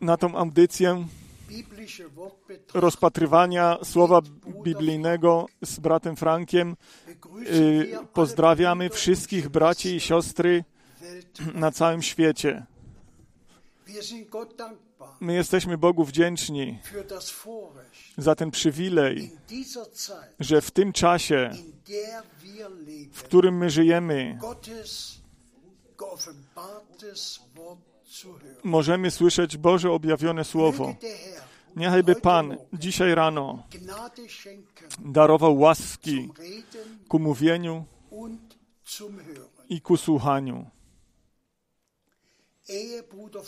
na tą audycję rozpatrywania słowa biblijnego z bratem Frankiem. Y, Pozdrawiamy wszystkich braci i siostry na całym świecie. My jesteśmy Bogu wdzięczni za ten przywilej, że w tym czasie, w którym my żyjemy, Możemy słyszeć Boże objawione Słowo. Niechajby Pan dzisiaj rano darował łaski ku mówieniu i ku słuchaniu.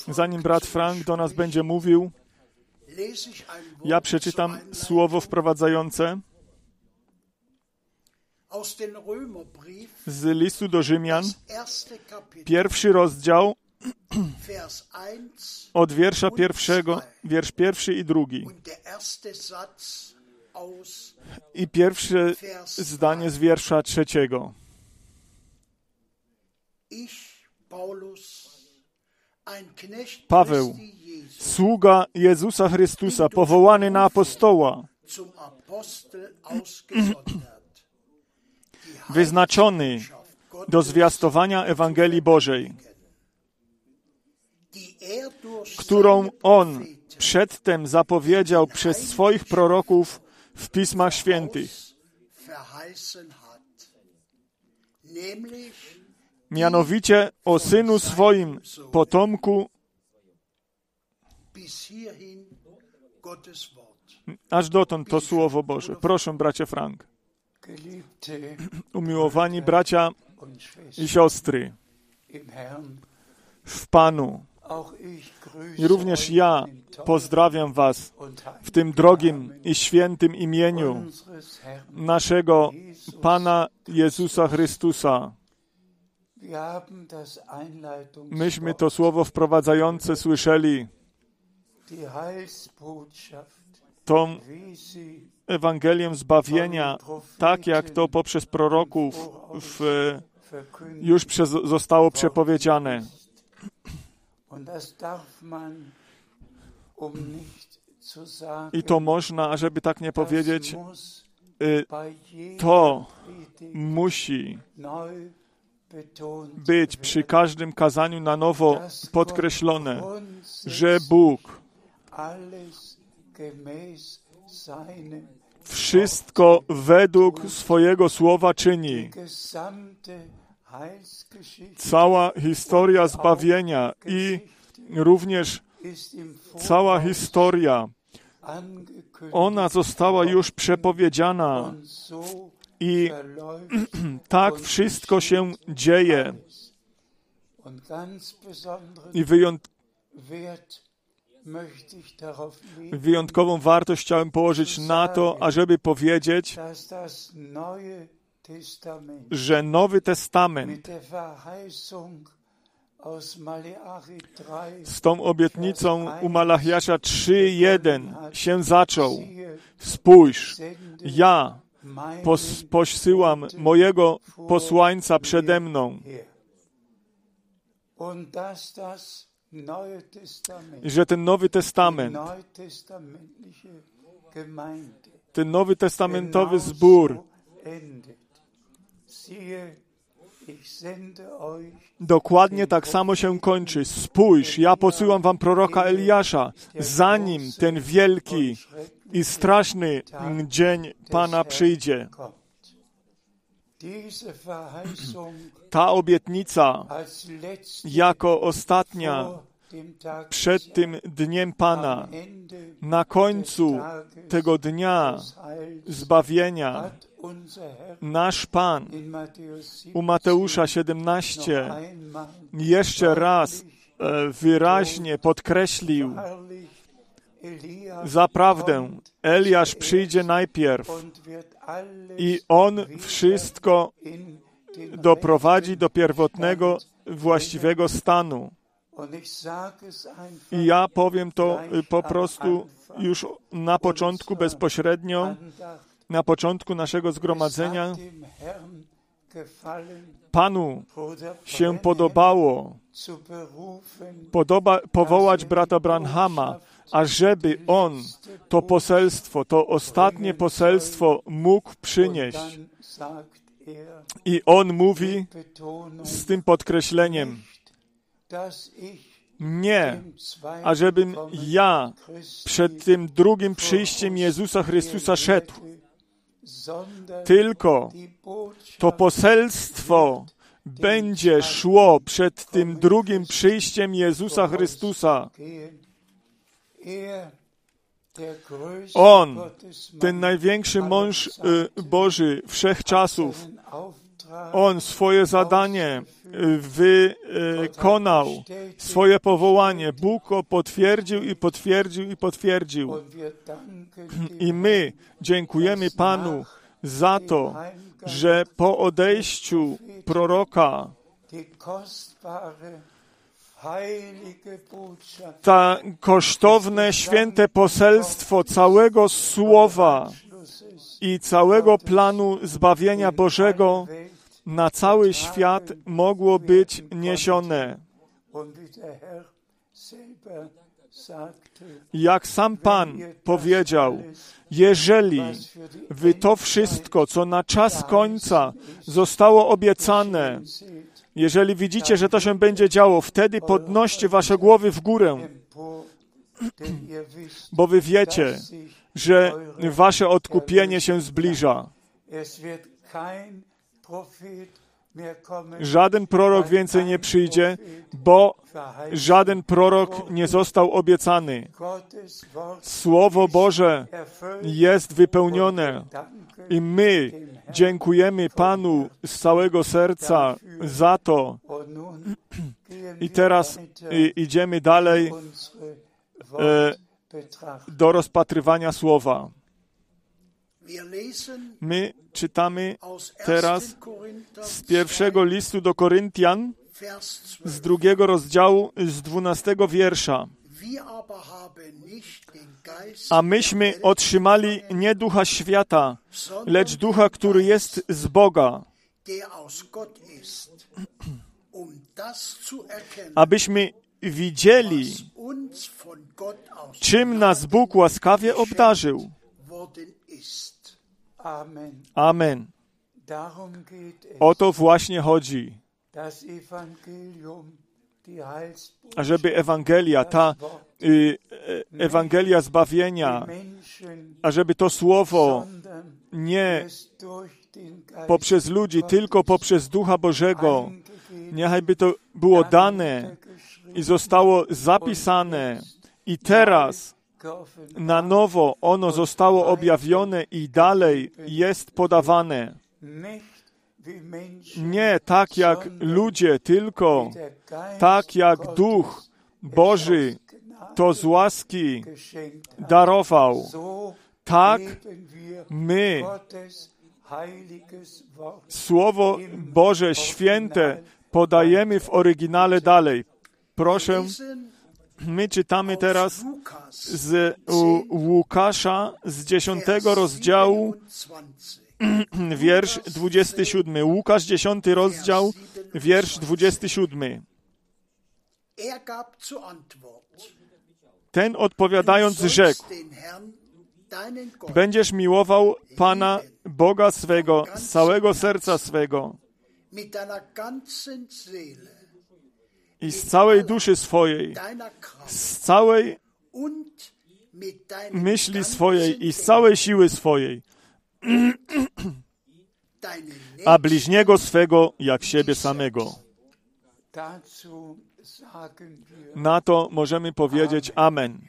Zanim brat Frank do nas będzie mówił, ja przeczytam słowo wprowadzające z listu do Rzymian, pierwszy rozdział Vers 1 od wiersza pierwszego, wiersz pierwszy i drugi. I pierwsze zdanie z wiersza trzeciego. Paweł, Sługa Jezusa Chrystusa, powołany na apostoła, wyznaczony do zwiastowania Ewangelii Bożej, którą On przedtem zapowiedział przez swoich proroków w Pismach Świętych, mianowicie o Synu swoim potomku, aż dotąd to Słowo Boże. Proszę, bracie Frank. Umiłowani bracia i siostry w Panu. I również ja pozdrawiam Was w tym drogim i świętym imieniu naszego Pana Jezusa Chrystusa. Myśmy to słowo wprowadzające słyszeli, tą Ewangelię zbawienia, tak jak to poprzez proroków w, już przez, zostało przepowiedziane. Und das darf man, um nicht zu sagen, I to można, ażeby tak nie powiedzieć, y, to musi być przy każdym kazaniu na nowo podkreślone, że Bóg wszystko według swojego słowa czyni. Cała historia zbawienia i również cała historia, ona została już przepowiedziana i tak wszystko się dzieje. I wyjątkową wartość chciałem położyć na to, ażeby powiedzieć, że Nowy Testament mit der Verheißung aus Maleachi 3 z tą obietnicą u Malachiasza 3.1 się zaczął. Spójrz, ja pos, posyłam mojego posłańca przede mną. Że ten Nowy Testament, ten Nowy Testamentowy zbór endet. Siehe, ich sende euch dokładnie tak samo się kończy. Spójrz, ja posyłam wam proroka Eliasza, zanim ten wielki i straszny dzień Pana przyjdzie. Ta obietnica jako ostatnia przed tym dniem Pana, na końcu tego dnia zbawienia, nasz Pan in Matthäus 7 u Mateusza noch 17 einmal jeszcze raz e, wyraźnie podkreślił, zaprawdę Eliasz przyjdzie najpierw i on wszystko doprowadzi do pierwotnego, właściwego stanu. I ja powiem to y, po prostu już na początku, bezpośrednio, na początku naszego zgromadzenia. Panu się podobało podoba, powołać brata Branhama, ażeby on to poselstwo, to ostatnie poselstwo mógł przynieść. er, I on mówi z tym podkreśleniem, nie, ażebym ja przed tym drugim przyjściem Jezusa Chrystusa szedł, tylko to poselstwo będzie szło przed tym drugim przyjściem Jezusa Chrystusa. Er, On, ten największy mąż y, Boży wszechczasów, on swoje zadanie y, wykonał, swoje powołanie. Bóg go potwierdził i potwierdził i potwierdził. I my dziękujemy Panu za to, że po odejściu proroka ta kosztowne, święte poselstwo całego Słowa i całego planu zbawienia Bożego na cały świat mogło być niesione. Jak sam Pan powiedział, jeżeli wy to wszystko, co na czas końca zostało obiecane, jeżeli widzicie, że to się będzie działo, wtedy podnoście wasze głowy w górę, bo wy wiecie, że wasze odkupienie się zbliża. Żaden prorok więcej nie przyjdzie, bo żaden prorok nie został obiecany. Słowo Boże jest wypełnione i my dziękujemy Panu z całego serca za to. I teraz idziemy dalej e, do rozpatrywania Słowa. My czytamy aus 1. teraz z pierwszego listu do Koryntian, z 12. drugiego rozdziału, z dwunastego wiersza. A myśmy otrzymali nie ducha świata, lecz ducha, który jest z Boga, um abyśmy widzieli, czym nas Bóg łaskawie obdarzył. Amen. O to właśnie chodzi, ażeby Ewangelia, ta y, e, Ewangelia zbawienia, ażeby to słowo nie poprzez ludzi, tylko poprzez Ducha Bożego, eingegeben, niechaj to było dane i zostało zapisane. I teraz. Na nowo ono zostało objawione i dalej jest podawane. Nie tak jak ludzie, tylko tak jak Duch Boży to z łaski darował. Tak my Słowo Boże święte podajemy w oryginale dalej. Proszę, my czytamy teraz z Łukasza z 10 rozdziału, 27. wiersz 27. Łukasz 10 rozdział, wiersz 27. Er Ten odpowiadając rzekł, będziesz miłował Pana Boga swego z całego serca swego i z całej duszy swojej, z całej myśli swojej i z całej siły swojej, a bliźniego swego jak siebie samego. Na to możemy powiedzieć Amen.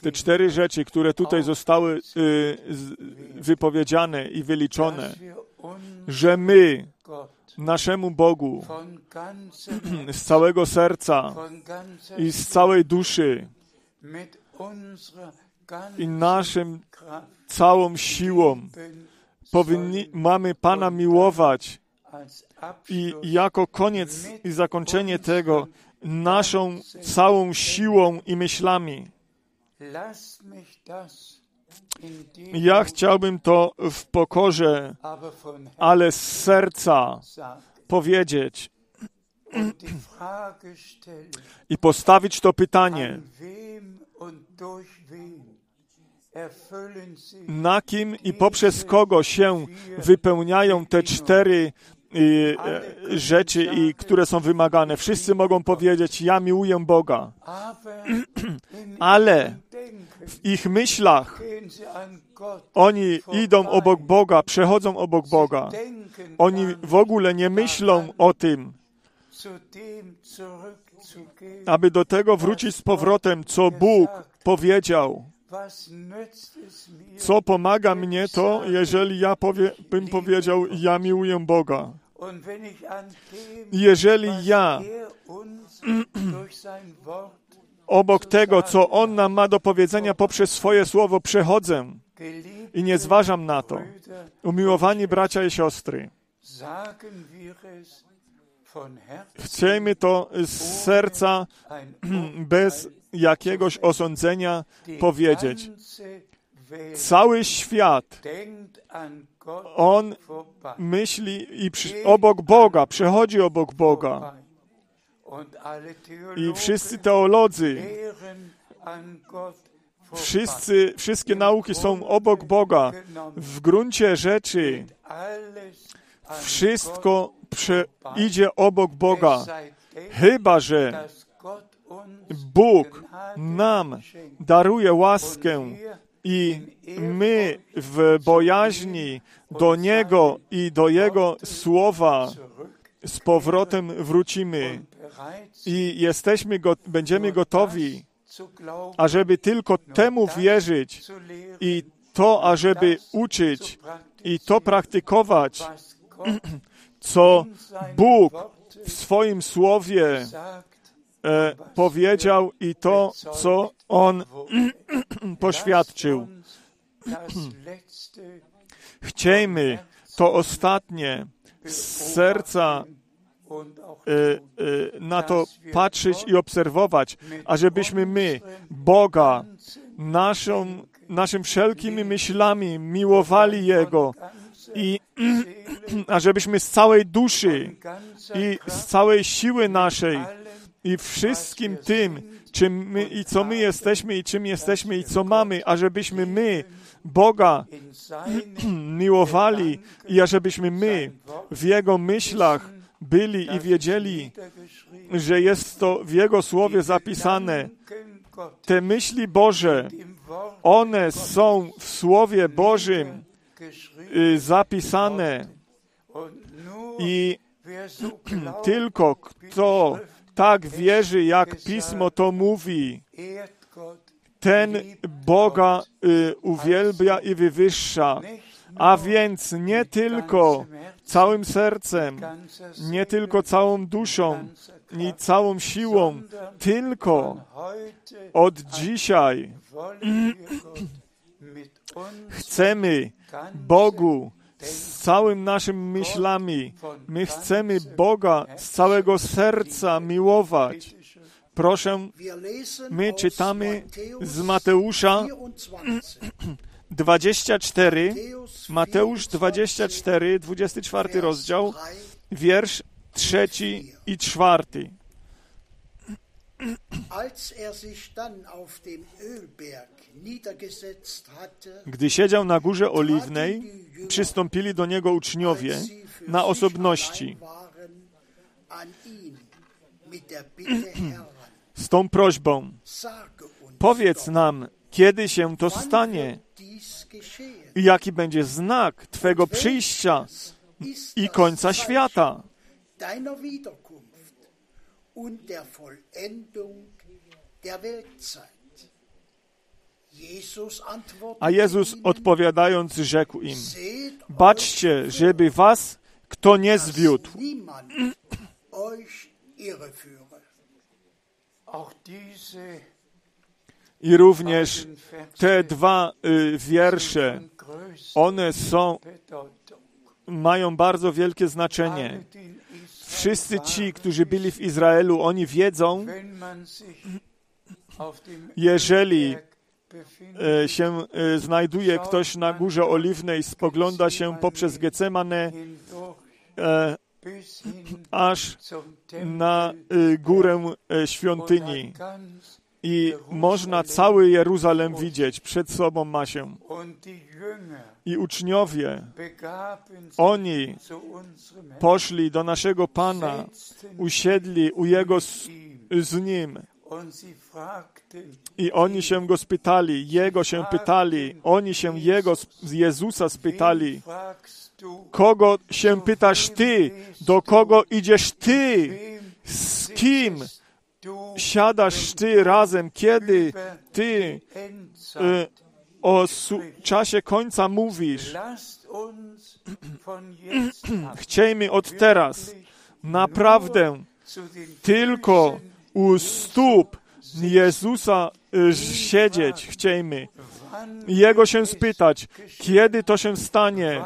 Te cztery rzeczy, które tutaj zostały y, wypowiedziane i wyliczone, że my naszemu Bogu z całego serca i z całej duszy i naszym całą siłą powinni, mamy Pana miłować i jako koniec i zakończenie tego naszą całą siłą i myślami. Ja chciałbym to w pokorze, ale z serca powiedzieć i postawić to pytanie, na kim i poprzez kogo się wypełniają te cztery rzeczy, i, które są wymagane. Wszyscy mogą powiedzieć, ja miłuję Boga, ale w ich myślach oni idą obok Boga, przechodzą obok Boga. Oni w ogóle nie myślą o tym, aby do tego wrócić z powrotem, co Bóg powiedział. Co pomaga mnie to, jeżeli ja powie, bym powiedział, ja miłuję Boga. Jeżeli ja er obok tego, co On nam ma do powiedzenia poprzez swoje słowo przechodzę i nie zważam na to. Umiłowani bracia i siostry, chcemy to z serca, bez jakiegoś osądzenia powiedzieć. Cały świat, on myśli i przy, obok Boga, przechodzi obok Boga. I wszyscy teolodzy, wszyscy, wszystkie nauki są obok Boga. W gruncie rzeczy wszystko prze, idzie obok. Boga. Chyba, że Bóg nam daruje łaskę i my w bojaźni do Niego i do Jego słowa z powrotem wrócimy i jesteśmy go, będziemy gotowi, ażeby tylko temu wierzyć i to, ażeby uczyć i to praktykować, co Bóg w swoim słowie powiedział i to, co On poświadczył. Chciejmy to ostatnie z serca e, e, na to patrzeć i obserwować, ażebyśmy my Boga naszą, naszym wszelkimi myślami miłowali Jego i ażebyśmy z całej duszy i z całej siły naszej i wszystkim tym, czym my i co my jesteśmy i czym jesteśmy i co mamy, ażebyśmy my Boga miłowali i ażebyśmy my w Jego myślach byli i wiedzieli, że jest to w Jego słowie zapisane. Te myśli Boże, one są w Słowie Bożym y, zapisane i tylko kto tak wierzy, jak Pismo to mówi, ten Boga y, uwielbia i wywyższa. A więc nie tylko całym sercem, nie tylko całą duszą, nie całą siłą, tylko od dzisiaj chcemy Bogu z całym naszymi myślami. My chcemy Boga z całego serca miłować. Proszę, my czytamy z Mateusza 24, 24, Matthäus Mateusz 24, 24 rozdział, 3, wiersz trzeci i czwarty. Als er sich dann auf dem Ölberg Gdy siedział na górze oliwnej, przystąpili do niego uczniowie na osobności z tą prośbą: Powiedz nam, kiedy się to stanie i jaki będzie znak Twego przyjścia i końca świata. der Weltzeit. A Jezus odpowiadając rzekł im: Baczcie, żeby was kto nie zwiódł. I również te dwa y, wiersze, one są, mają bardzo wielkie znaczenie. Wszyscy ci, którzy byli w Izraelu, oni wiedzą, jeżeli się e, znajduje ktoś na górze oliwnej, spogląda się poprzez hindurch e, aż na e, górę e, świątyni. I można cały Jeruzalem widzieć, przed sobą ma się. I uczniowie, oni poszli do naszego Pana, usiedli u Jego z, z Nim i oni się Go spytali, Jego się pytali, oni się Jego, z Jezusa spytali. Kogo się pytasz Ty? Do kogo idziesz Ty? Z kim siadasz Ty razem, kiedy Ty y, o czasie końca mówisz? Chciejmy od teraz. Naprawdę. tylko u stóp Jezusa y, siedzieć chciejmy. Jego się spytać, kiedy to się stanie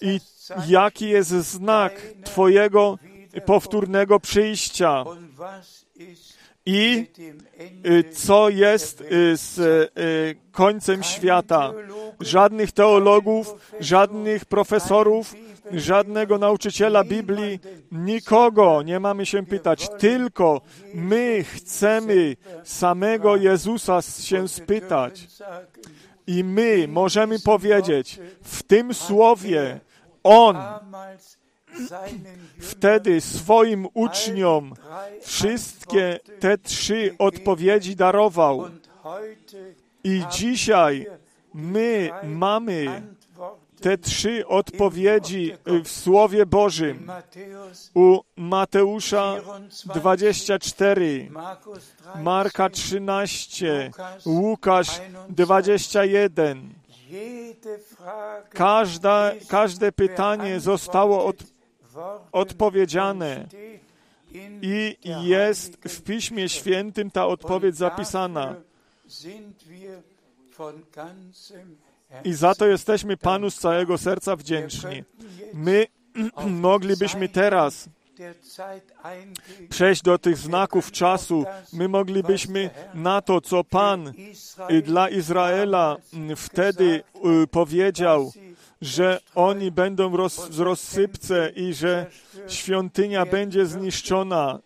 i jaki jest znak Twojego powtórnego przyjścia i y, co jest y, z y, końcem świata. Żadnych teologów, żadnych profesorów, żadnego nauczyciela Biblii, nikogo nie mamy się pytać, tylko my chcemy samego Jezusa się spytać. I my możemy powiedzieć w tym słowie, On wtedy swoim uczniom wszystkie te trzy odpowiedzi darował. I dzisiaj my mamy te trzy odpowiedzi w Słowie Bożym. U Mateusza 24, Markus 3 Marka 13, Łukasz 21. jede Frage Każda, każde pytanie zostało od, worden odpowiedziane i jest w Piśmie Świętym ta odpowiedź zapisana. I za to jesteśmy Panu z całego serca wdzięczni. My moglibyśmy teraz przejść do tych znaków czasu. My moglibyśmy na to, co Pan dla Izraela wtedy y, powiedział, że oni będą roz, w rozsypce i że świątynia będzie zniszczona.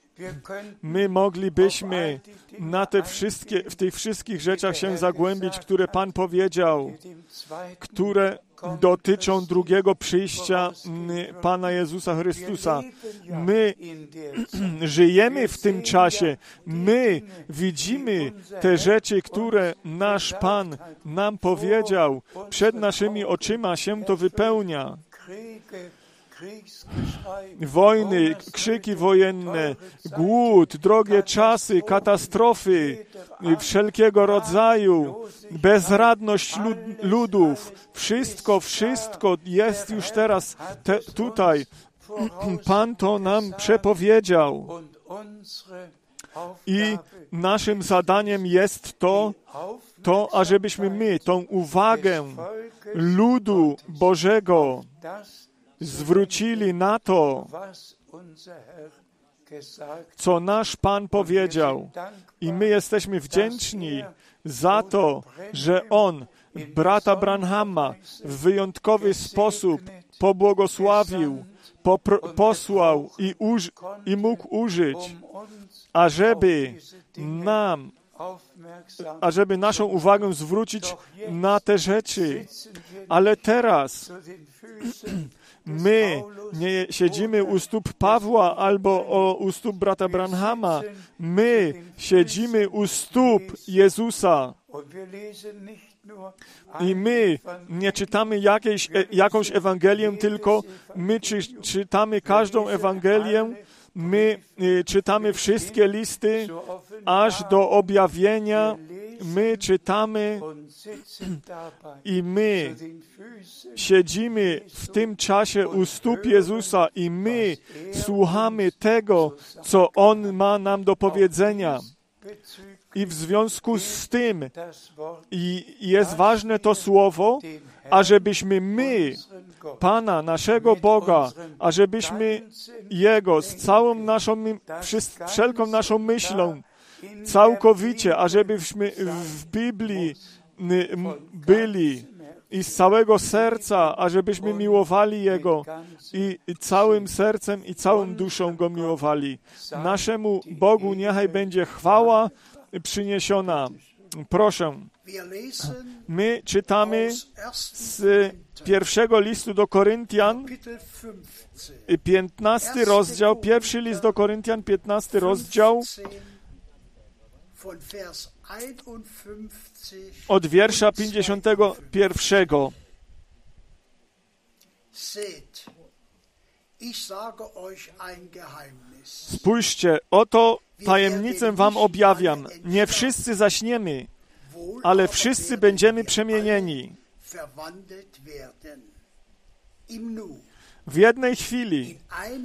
My moglibyśmy na te wszystkie, w tych wszystkich rzeczach się zagłębić, które Pan powiedział, które dotyczą drugiego przyjścia mm, Pana Jezusa Chrystusa. My żyjemy w tym czasie. My widzimy te rzeczy, które nasz Pan nam powiedział. Przed naszymi oczyma się to wypełnia. Wojny, krzyki wojenne, głód, drogie czasy, katastrofy wszelkiego rodzaju, bezradność lud, ludów. Wszystko, wszystko jest już teraz te, tutaj. Pan to nam przepowiedział. I naszym zadaniem jest to, to, ażebyśmy my tą uwagę ludu Bożego zwrócili na to, co nasz Pan powiedział. I my jesteśmy wdzięczni za to, że On brata Branhama w wyjątkowy sposób pobłogosławił, popro- posłał i, uż- i mógł użyć, ażeby nam ażeby naszą uwagę zwrócić na te rzeczy. Ale teraz my nie siedzimy u stóp Pawła albo o, u stóp brata Branhama. My siedzimy u stóp Jezusa. I my nie czytamy jakiejś, e, jakąś Ewangelię, tylko my czy, czytamy każdą Ewangelię, my e, czytamy wszystkie listy, aż do objawienia. My czytamy i my siedzimy w tym czasie u stóp Jezusa i my słuchamy tego, co On ma nam do powiedzenia. I w związku z tym i jest ważne to słowo, ażebyśmy my, Pana, naszego Boga, ażebyśmy Jego z całą naszą, wszelką naszą myślą, całkowicie, ażebyśmy w Biblii byli i z całego serca, ażebyśmy miłowali Jego i całym sercem i całą duszą Go miłowali. Naszemu Bogu niechaj będzie chwała przyniesiona. Proszę, my czytamy aus 1. z pierwszego listu do Koryntian, Kapitel 15. 15 rozdział, pierwszy list do Koryntian, 15 rozdział, 15 von Vers 51 od wiersza und 51. Seht, ich sage euch ein Geheimnis. Spójrzcie, oto tajemnicę wam objawiam. Nie wszyscy zaśniemy, ale wszyscy będziemy przemienieni. W jednej chwili,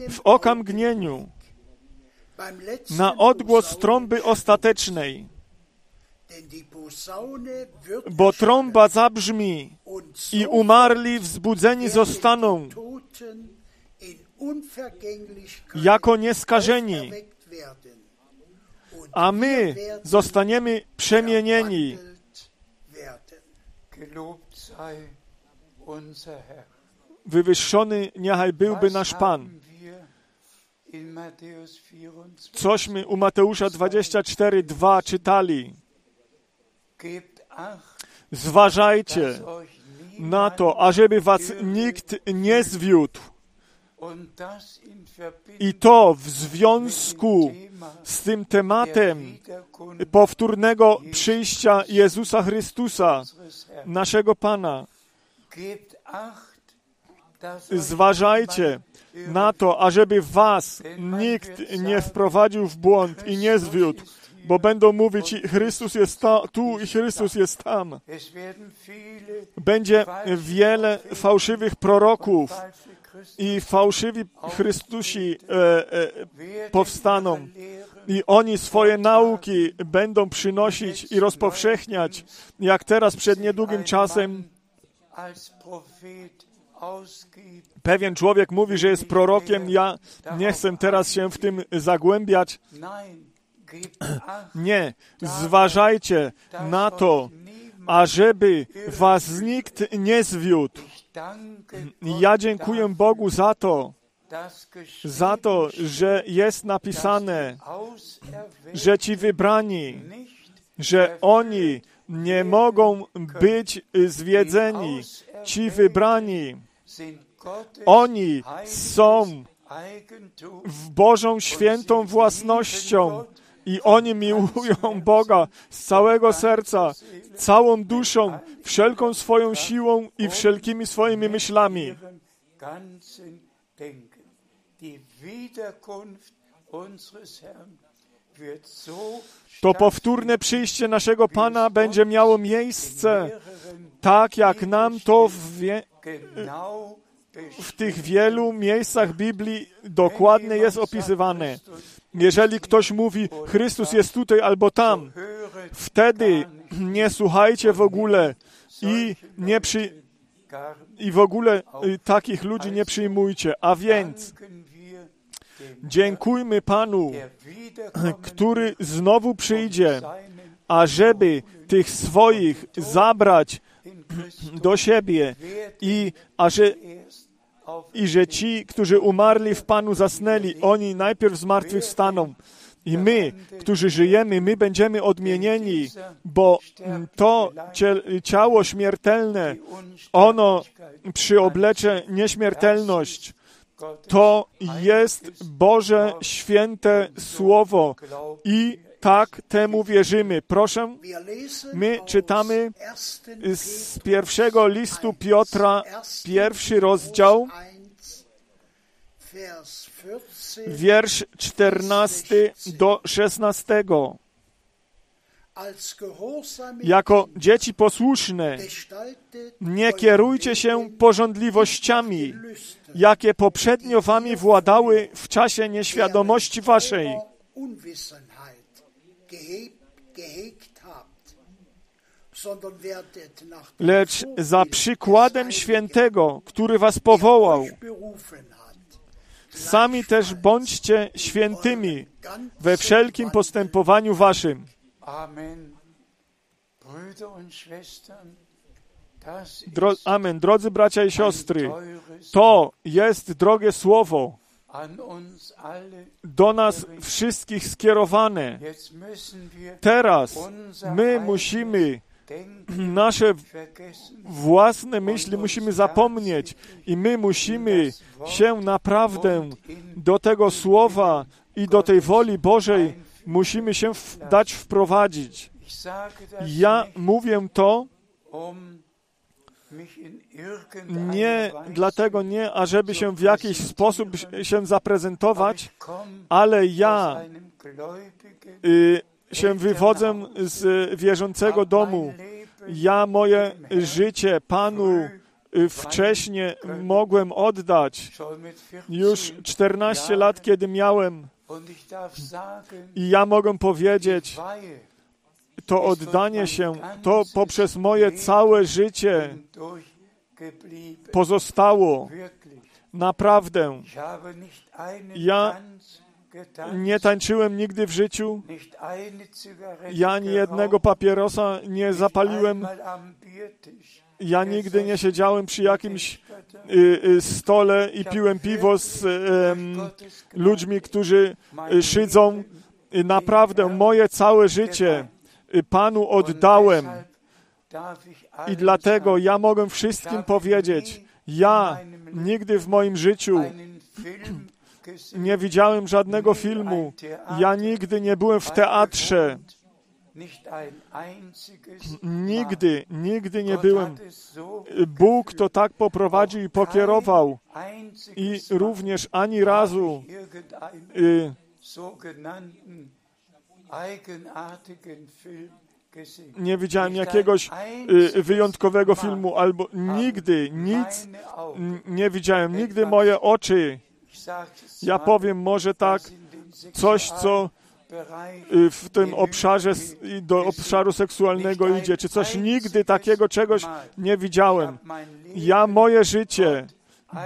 w okamgnieniu, na odgłos trąby ostatecznej, bo trąba zabrzmi i umarli wzbudzeni werden zostaną. jako nieskażeni, a my zostaniemy przemienieni. Wywyższony niechaj byłby nasz Pan. Cośmy u Mateusza 24, 2 czytali. Zważajcie na to, ażeby was nikt nie zwiódł. I to w związku z tym tematem powtórnego przyjścia Jezusa Chrystusa, naszego Pana. Zważajcie na to, ażeby was nikt nie wprowadził w błąd i nie zwiódł, bo będą mówić, Chrystus jest tu i Chrystus jest tam. Będzie wiele fałszywych proroków i fałszywi Chrystusi e, e, powstaną. I oni swoje nauki będą przynosić i rozpowszechniać, jak teraz przed niedługim czasem. Pewien człowiek mówi, że jest prorokiem. Ja nie chcę teraz się w tym zagłębiać. Nie, zważajcie na to, ażeby was nikt nie zwiódł. Ja dziękuję Bogu za to, za to, że jest napisane, że ci wybrani, że oni nie mogą być zwiedzeni. Ci wybrani, oni są w Bożą świętą własnością i oni miłują Boga z całego serca, całą duszą, wszelką swoją siłą i wszelkimi swoimi myślami. To powtórne przyjście naszego Pana będzie miało miejsce, tak jak nam to w, w tych wielu miejscach Biblii dokładnie jest opisywane. Jeżeli ktoś mówi, Chrystus jest tutaj albo tam, wtedy nie słuchajcie w ogóle i nie przy, i w ogóle y, takich ludzi nie przyjmujcie. A więc dziękujmy Panu, który znowu przyjdzie, ażeby tych swoich zabrać do siebie i, a że, i że ci, którzy umarli w Panu zasnęli, oni najpierw zmartwychwstaną. I my, którzy żyjemy, my będziemy odmienieni, bo to ciało śmiertelne, ono przyoblecze nieśmiertelność. To jest Boże święte Słowo i tak temu wierzymy. Proszę, My czytamy 1. z pierwszego listu Piotra, pierwszy rozdział, 1, Vers 14. wiersz 14 do 16. Als gehorsame Jako dzieci posłuszne, nie kierujcie się porządliwościami, jakie poprzednio wami władały w czasie nieświadomości waszej. Lecz za przykładem świętego, który was powołał, sami też bądźcie świętymi we wszelkim postępowaniu waszym. Dro Amen. Drodzy bracia i siostry, to jest drogie słowo. Do nas wszystkich skierowane. Teraz my musimy nasze własne myśli musimy zapomnieć i my musimy się naprawdę do tego słowa i do tej woli Bożej musimy się dać wprowadzić. Ja mówię to nie dlatego nie, ażeby się w jakiś sposób się zaprezentować, ale ja y, się wywodzę z wierzącego domu. Ja moje życie Panu y, wcześniej mogłem oddać. schon mit 14 Już 14 lat, kiedy miałem i ja mogę powiedzieć, to oddanie się, to poprzez moje całe życie pozostało. Naprawdę. Ja Nie tańczyłem nigdy w życiu. Ja ani jednego papierosa nie zapaliłem. Ja nigdy nie siedziałem przy jakimś y, y, stole i piłem piwo z Gnade ludźmi, którzy y, szydzą. Y, Naprawdę moje całe życie y, Panu oddałem. I dlatego ja mogę wszystkim powiedzieć, ja nigdy w moim życiu nie widziałem żadnego filmu. Ja nigdy nie byłem w teatrze. Nigdy, nigdy nie byłem. Bóg to tak poprowadził i pokierował. I również ani razu y, nie widziałem jakiegoś y, wyjątkowego filmu, albo nigdy, nic nie widziałem. Nigdy moje oczy, ja powiem może tak, coś, co y, w tym obszarze, do obszaru seksualnego idzie, czy coś nigdy takiego czegoś nie widziałem. Ja moje życie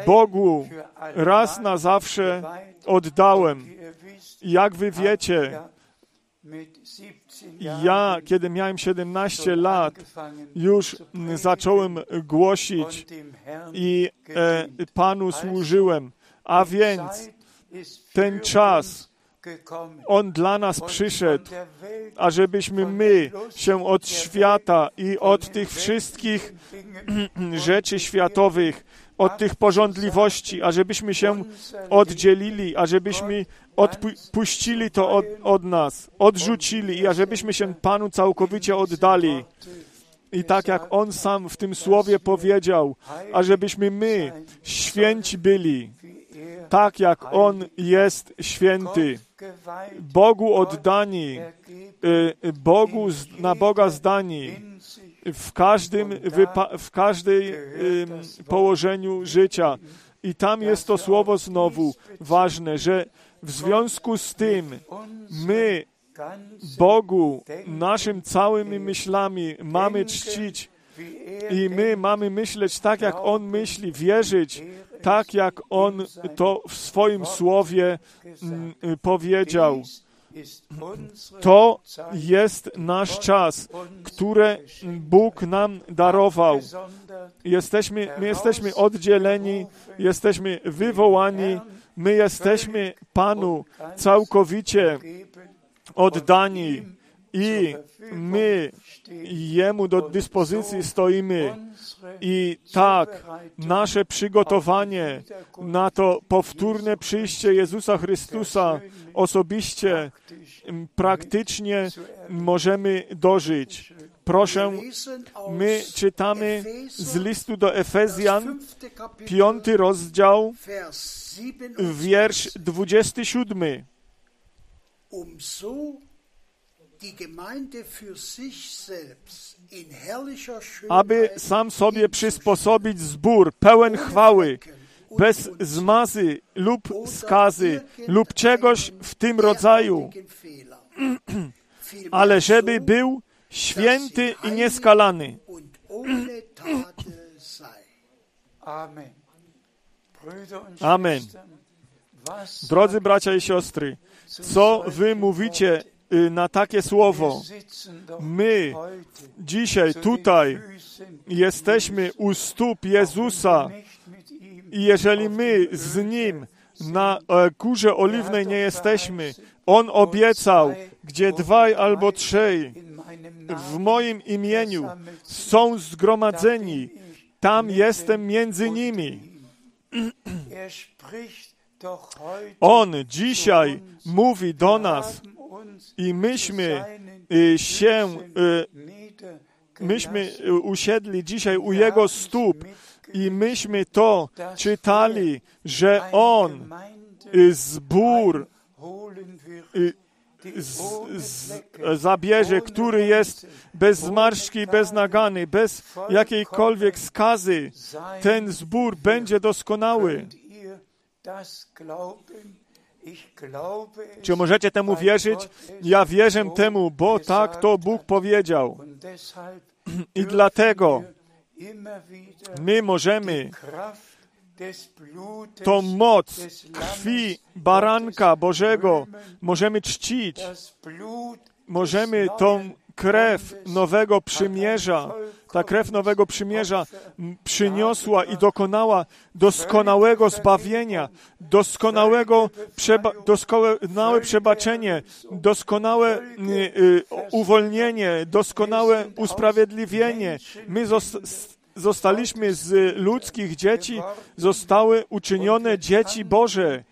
Bogu raz na zawsze oddałem. Jak wy wiecie, ja, kiedy miałem 17 lat, już zacząłem głosić i e, Panu służyłem. A więc ten czas, On dla nas przyszedł, ażebyśmy my się od świata i od tych wszystkich rzeczy światowych, od tych porządliwości, ażebyśmy się oddzielili, ażebyśmy odpuścili to od, od nas, odrzucili i ażebyśmy się Panu całkowicie oddali. I tak jak On sam w tym słowie powiedział, ażebyśmy my święci byli, tak jak On jest święty. Bogu oddani, y, Bogu, na Boga zdani, w każdym, w każdej ym, położeniu życia. I tam jest to słowo znowu ważne, że w związku z tym my Bogu naszym całymi myślami mamy czcić i my mamy myśleć tak, jak On myśli, wierzyć tak, jak On to w swoim słowie mm, y, powiedział. To jest nasz czas, który Bóg nam darował. Jesteśmy, my jesteśmy oddzieleni, jesteśmy wywołani, my jesteśmy Panu całkowicie oddani i my Jemu do dyspozycji stoimy. I tak, nasze przygotowanie na to powtórne przyjście Jezusa Chrystusa osobiście, praktycznie możemy dożyć. Proszę, my czytamy z listu do Efezjan, piąty rozdział, wiersz 27. um so die Gemeinde für sich selbst aby sam sobie przysposobić zbór pełen chwały, bez zmazy lub skazy lub czegoś w tym rodzaju, ale żeby był święty i nieskalany. Amen. Amen. Drodzy bracia i siostry, co wy mówicie na takie słowo. My dzisiaj tutaj jesteśmy u stóp Jezusa i jeżeli my z Nim na e, górze oliwnej nie jesteśmy, On obiecał, gdzie dwaj albo trzej w moim imieniu są zgromadzeni, tam jestem między nimi. er On dzisiaj mówi do nas i myśmy y, się, y, myśmy y, usiedli dzisiaj u Jego stóp i myśmy to czytali, że On zbór z, z, zabierze, który jest bez zmarszczki, bez nagany, bez jakiejkolwiek skazy. Ten zbór będzie doskonały. Czy możecie temu wierzyć? Ja wierzę temu, bo tak to Bóg powiedział. I dlatego my możemy tą moc krwi baranka Bożego możemy czcić. Możemy tą krew nowego przymierza, ta krew nowego przymierza przyniosła i dokonała doskonałego zbawienia, doskonałego przeba doskonałe przebaczenie, doskonałe y, y, uwolnienie, doskonałe usprawiedliwienie. My zos zostaliśmy z ludzkich dzieci, zostały uczynione dzieci Boże.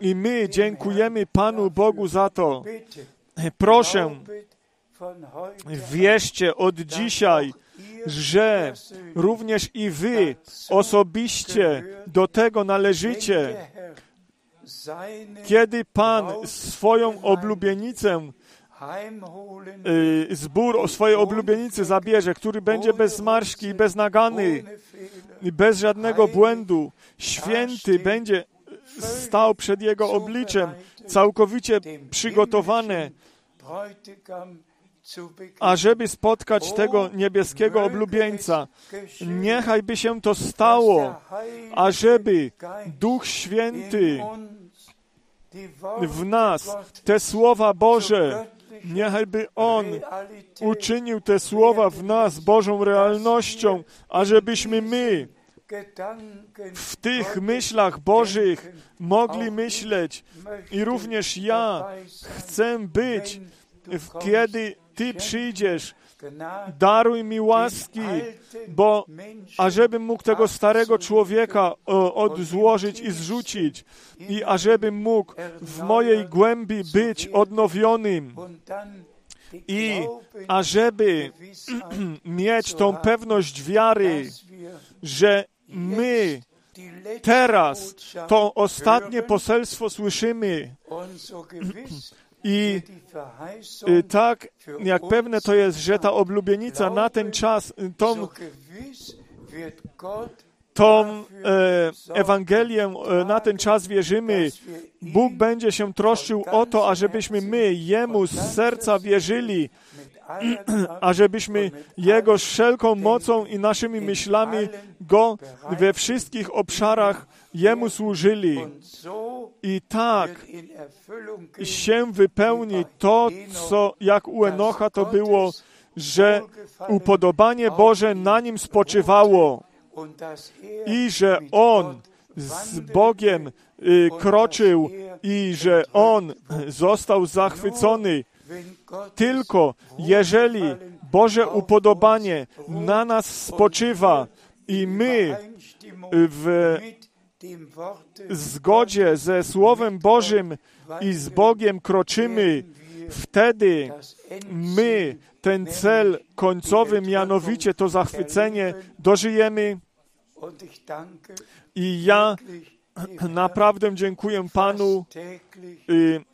I my dziękujemy Panu Bogu za to. Proszę, wierzcie od dzisiaj, że również i wy osobiście do tego należycie. Kiedy Pan swoją oblubienicę, y, zbór swojej oblubienicy zabierze, który będzie bez zmarszki bez nagany, bez żadnego błędu, święty będzie stał przed Jego obliczem, całkowicie begegnen. Ażeby spotkać tego niebieskiego oblubieńca. Niechaj by się to stało, ażeby Duch Święty w nas, te słowa Boże, niechaj by On uczynił te słowa w nas Bożą realnością, ażebyśmy my w tych myślach Bożych mogli myśleć. I również ja chcę być, w- kiedy Ty przyjdziesz, daruj mi łaski, bo ażebym mógł tego starego człowieka odzłożyć i zrzucić. I ażebym mógł w mojej głębi być odnowionym. i ażeby mieć tą pewność wiary, że my teraz to ostatnie poselstwo słyszymy i y, tak jak pewne to jest, że ta oblubienica na ten czas, y, tą, tą e, Ewangelię e, na ten czas wierzymy, Bóg będzie się troszczył o to, ażebyśmy my Jemu z serca wierzyli, ażebyśmy Jego wszelką mocą i naszymi myślami Go we wszystkich obszarach Jemu służyli. I tak się wypełni to, co jak u Enocha to było, że upodobanie Boże na nim spoczywało i że on z Bogiem y, kroczył i że on został zachwycony. Tylko jeżeli Boże upodobanie na nas spoczywa i my w zgodzie ze Słowem Bożym i z Bogiem kroczymy, wtedy my ten cel końcowy, mianowicie to zachwycenie, dożyjemy. I ja naprawdę dziękuję Panu y,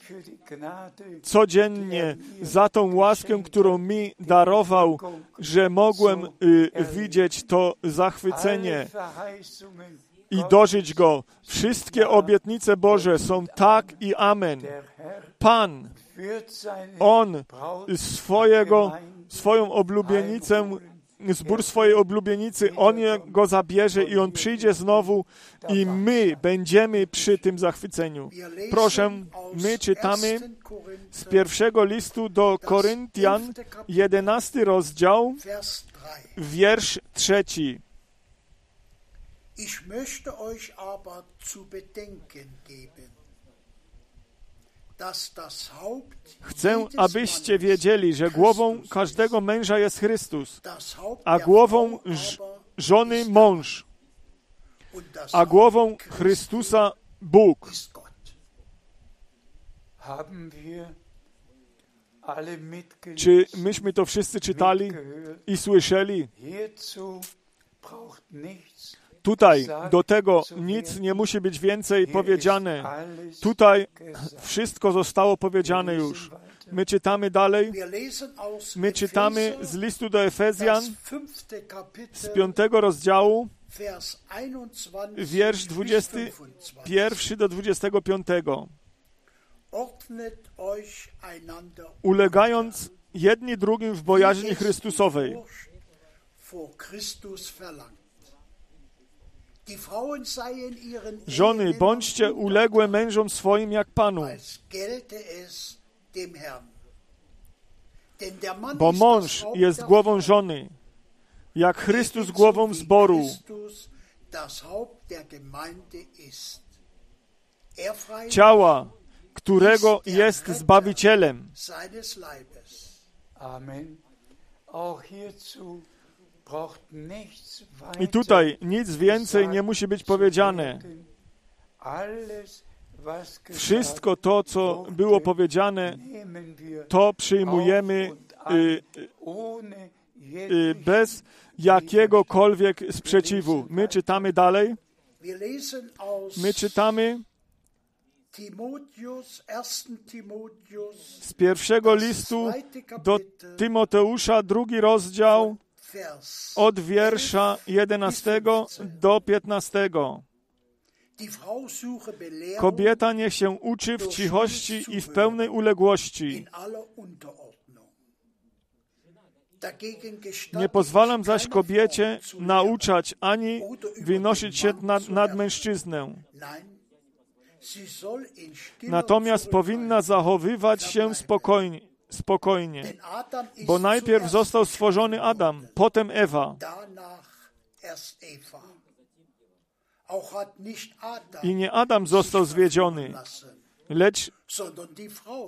codziennie za tą łaskę, którą mi darował, że mogłem y, widzieć to zachwycenie i dożyć go. Wszystkie obietnice Boże są tak i amen. Pan, On swojego, swoją oblubienicę zbór swojej oblubienicy, On go zabierze i On przyjdzie znowu i my będziemy przy tym zachwyceniu. Proszę, my czytamy 1. Korinther, z pierwszego listu do Koryntian, 11 rozdział, Vers 3. wiersz trzeci. Ich möchte euch aber zu bedenken geben, Chcę, abyście wiedzieli, że głową każdego męża jest Chrystus, a głową żony mąż, a głową Chrystusa Bóg. Czy myśmy to wszyscy czytali i słyszeli? Tutaj do tego nic nie musi być więcej powiedziane. Tutaj wszystko zostało powiedziane już. My czytamy dalej. My czytamy z listu do Efezjan z piątego rozdziału, Vers 21 wiersz bis 21 25. do 25. Ordnet euch einander Ulegając jedni drugim w bojaźni Chrystusowej. Żony, bądźcie uległe mężom swoim jak Panu, bo mąż jest głową żony, jak Chrystus głową zboru. Christus das Haupt der Gemeinde ist. Er ciała, którego jest Zbawicielem. seines Leibes. Amen. I tutaj nic więcej nie musi być powiedziane. Wszystko to, co było powiedziane, to przyjmujemy y, y, bez jakiegokolwiek sprzeciwu. My czytamy dalej. My czytamy Timotheus, 1. Timotheus, z pierwszego listu do Tymoteusza, drugi rozdział, od wiersza 11 do 15. Die Frau suche Belehrung Kobieta niech się uczy w cichości i w pełnej uległości. Nie pozwalam zaś kobiecie nauczać ani wynosić się nad, nad mężczyznę. Natomiast powinna zachowywać się spokojnie, spokojnie. Bo najpierw został stworzony Adam, potem Ewa. I nie Adam został zwiedziony, lecz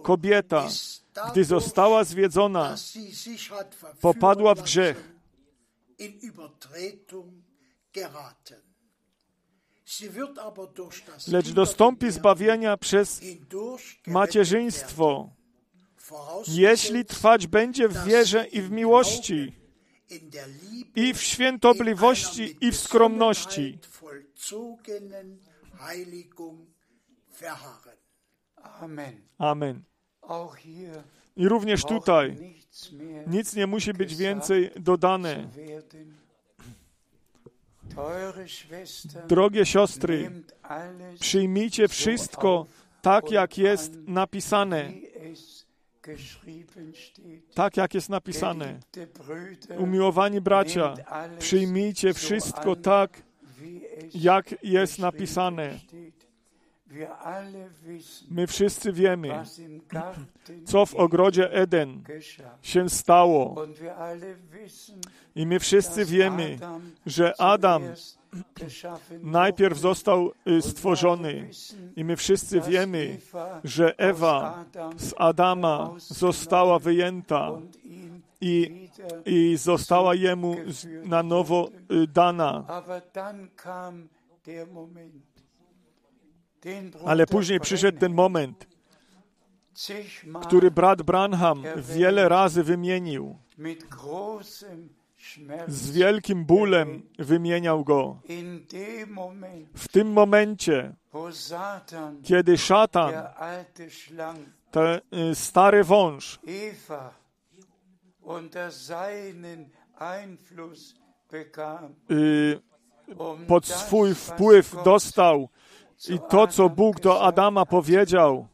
kobieta, gdy została zwiedzona, popadła w grzech. lecz dostąpi zbawienia przez macierzyństwo, jeśli trwać będzie w wierze i w miłości, i w świętobliwości, i w skromności. Amen. I również tutaj nic nie musi być więcej dodane. Drogie siostry, przyjmijcie wszystko tak, jak jest napisane. Tak, jak jest napisane. Umiłowani bracia, przyjmijcie wszystko tak, jak jest napisane. My wszyscy wiemy, co w ogrodzie Eden się stało. I my wszyscy wiemy, że Adam najpierw został y, stworzony. I my wszyscy wiemy, że Ewa z Adama została wyjęta i, i została jemu na nowo y, dana. Ale później przyszedł ten moment, który brat Branham wiele razy wymienił. Z wielkim bólem wymieniał go. W tym momencie, kiedy szatan, ten y, stary wąż, y, um pod swój wpływ dostał i to, co Bóg do Adama powiedział,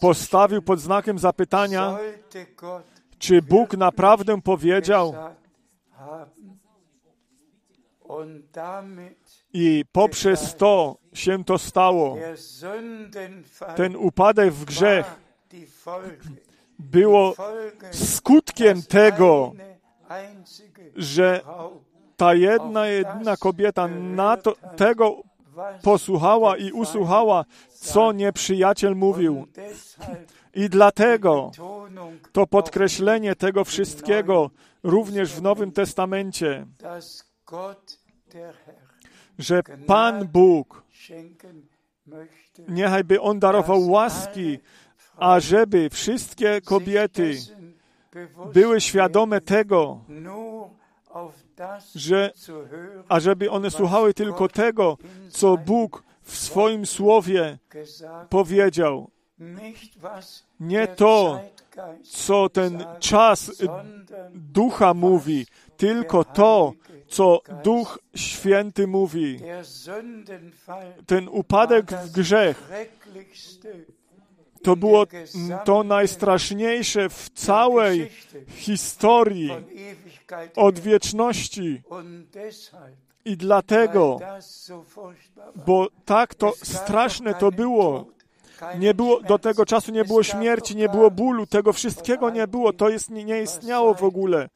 postawił pod znakiem zapytania, czy Bóg naprawdę powiedział i poprzez to się to stało. Ten upadek w grzech było skutkiem tego, że ta jedna, jedna kobieta na to, tego posłuchała i usłuchała, co nieprzyjaciel mówił. I dlatego to podkreślenie tego wszystkiego również w Nowym Testamencie, że Pan Bóg, niechajby On darował łaski, ażeby wszystkie kobiety były świadome tego, że ażeby one słuchały tylko tego, co Bóg w swoim słowie powiedział. Nie der to, co ten czas ducha mówi, tylko to, co Duch Święty mówi. Ten upadek w grzech to było to najstraszniejsze w całej historii od wieczności. I dlatego, bo tak to straszne to było. Nie było, do tego czasu nie było śmierci, nie było bólu, tego wszystkiego nie było, to jest, nie, istniało w ogóle.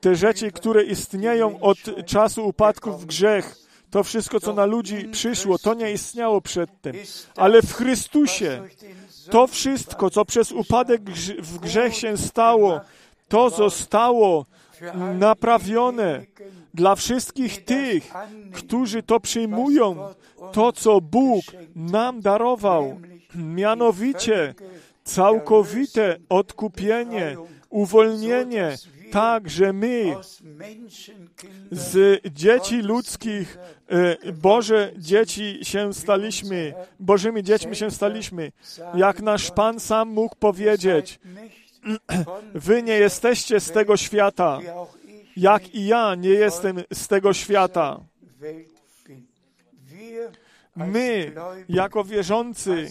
Te rzeczy, które istnieją od czasu upadku w grzech, to wszystko, co na ludzi przyszło, to nie istniało przedtem. Ale w Chrystusie to wszystko, co przez upadek w grzech się stało, to zostało naprawione dla wszystkich tych, którzy to przyjmują, to co Bóg nam darował, mianowicie całkowite odkupienie, uwolnienie, tak, że my z dzieci ludzkich e, Boże dzieci się staliśmy, Bożymi dziećmi się staliśmy. Jak nasz Pan sam mógł powiedzieć, wy nie jesteście z tego świata, jak i ja nie jestem z tego świata. My, jako wierzący,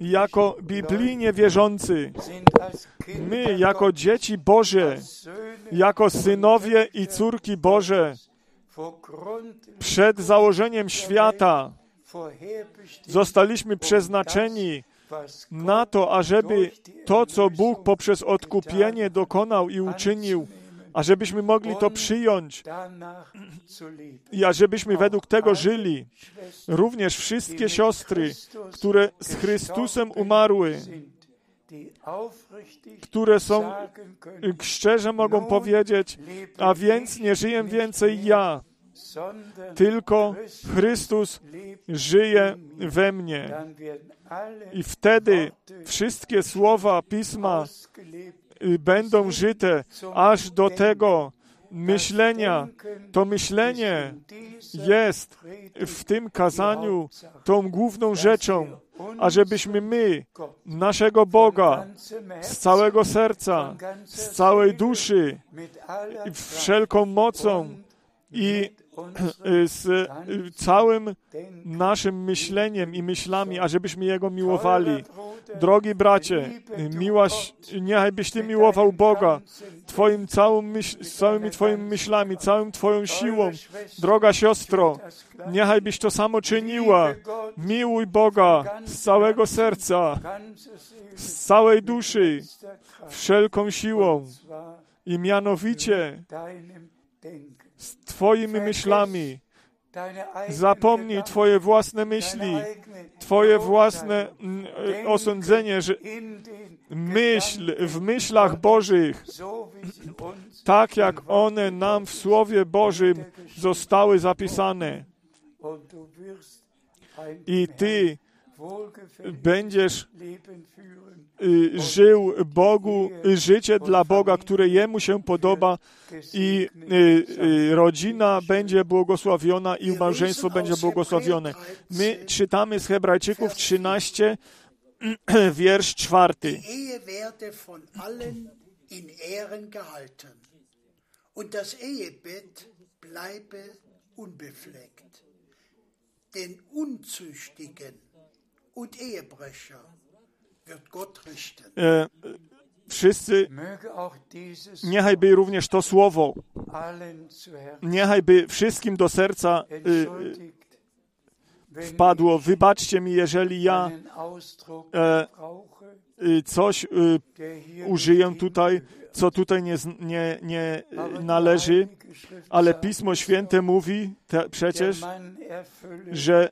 jako biblijnie wierzący, my, jako dzieci Boże, jako synowie i córki Boże, przed założeniem świata zostaliśmy przeznaczeni na to, ażeby to, co Bóg poprzez odkupienie dokonał i uczynił, ażebyśmy mogli to przyjąć. i ażebyśmy według tego żyli. Również wszystkie siostry, które z Chrystusem umarły, które są können, szczerze mogą powiedzieć, a więc nie żyję więcej ja, tylko Chrystus żyje we mnie. I wtedy wszystkie słowa Pisma y, będą żyte aż do tego myślenia. To myślenie jest w tym kazaniu tą główną rzeczą, ażebyśmy my, naszego Boga, z całego serca, z całej duszy, wszelką mocą i z y, całym naszym myśleniem i myślami, ażebyśmy Jego miłowali. Drogi bracie, miłaś, niechaj byś Ty miłował Boga Twoim całym myśl, z całymi Twoimi myślami, całą Twoją siłą. Droga siostro, niechaj byś to samo czyniła. Miłuj Boga z całego serca, z całej duszy, wszelką siłą i mianowicie. Z Twoimi myślami. Zapomnij Twoje własne myśli, Twoje własne osądzenie, że myśl w myślach Bożych, tak jak one nam w Słowie Bożym zostały zapisane. I Ty będziesz y, żył Bogu, życie dla Boga, które Jemu się podoba i y, y, rodzina będzie błogosławiona i małżeństwo będzie błogosławione. My czytamy z Hebrajczyków 13, wiersz czwarty. Und das Ehebett bleibe unbefleckt. Den Unzüchtigen wszyscy, möge auch dieses niechaj by również to słowo, allen zu Herzen niechaj by wszystkim do serca wenn wpadło. Wybaczcie mi, jeżeli ja e, y, coś y, użyję tutaj, co tutaj nie, nie, nie należy, ale Pismo Święte mówi te, przecież, że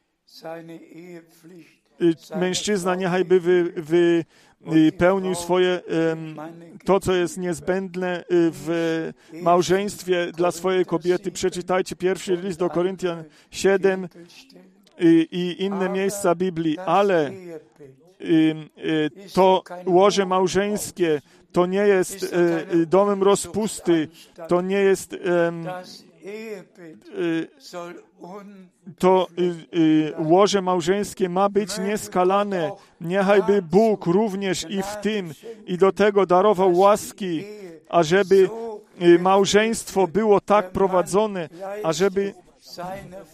y, mężczyzna Frau niechaj by wy, wy, y, pełnił swoje to, co jest niezbędne y, w małżeństwie dla swojej kobiety. Przeczytajcie pierwszy list do Koryntian 7 Bibelstellen. i, inne miejsca Biblii, ale to łoże małżeńskie to nie jest y, domem rozpusty, to nie jest y, to y, y, łoże małżeńskie ma być nieskalane. Niechaj by Bóg również i w tym i do tego darował łaski, ażeby małżeństwo było tak prowadzone, ażeby seine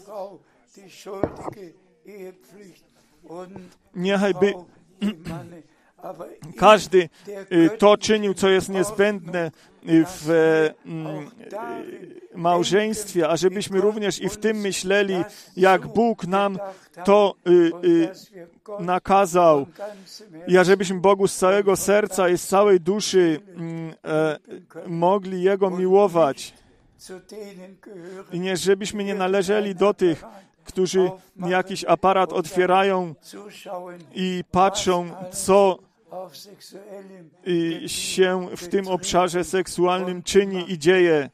Każdy y, to czynił, co jest niezbędne y, w mm, y, małżeństwie, ażebyśmy również i w tym myśleli, jak Bóg nam to nakazał. I ażebyśmy Bogu z całego serca i z całej duszy mm, e, mogli Jego miłować. I nie, żebyśmy nie należeli do tych, którzy jakiś aparat otwierają i patrzą, co y, się w tym obszarze seksualnym czyni i dzieje.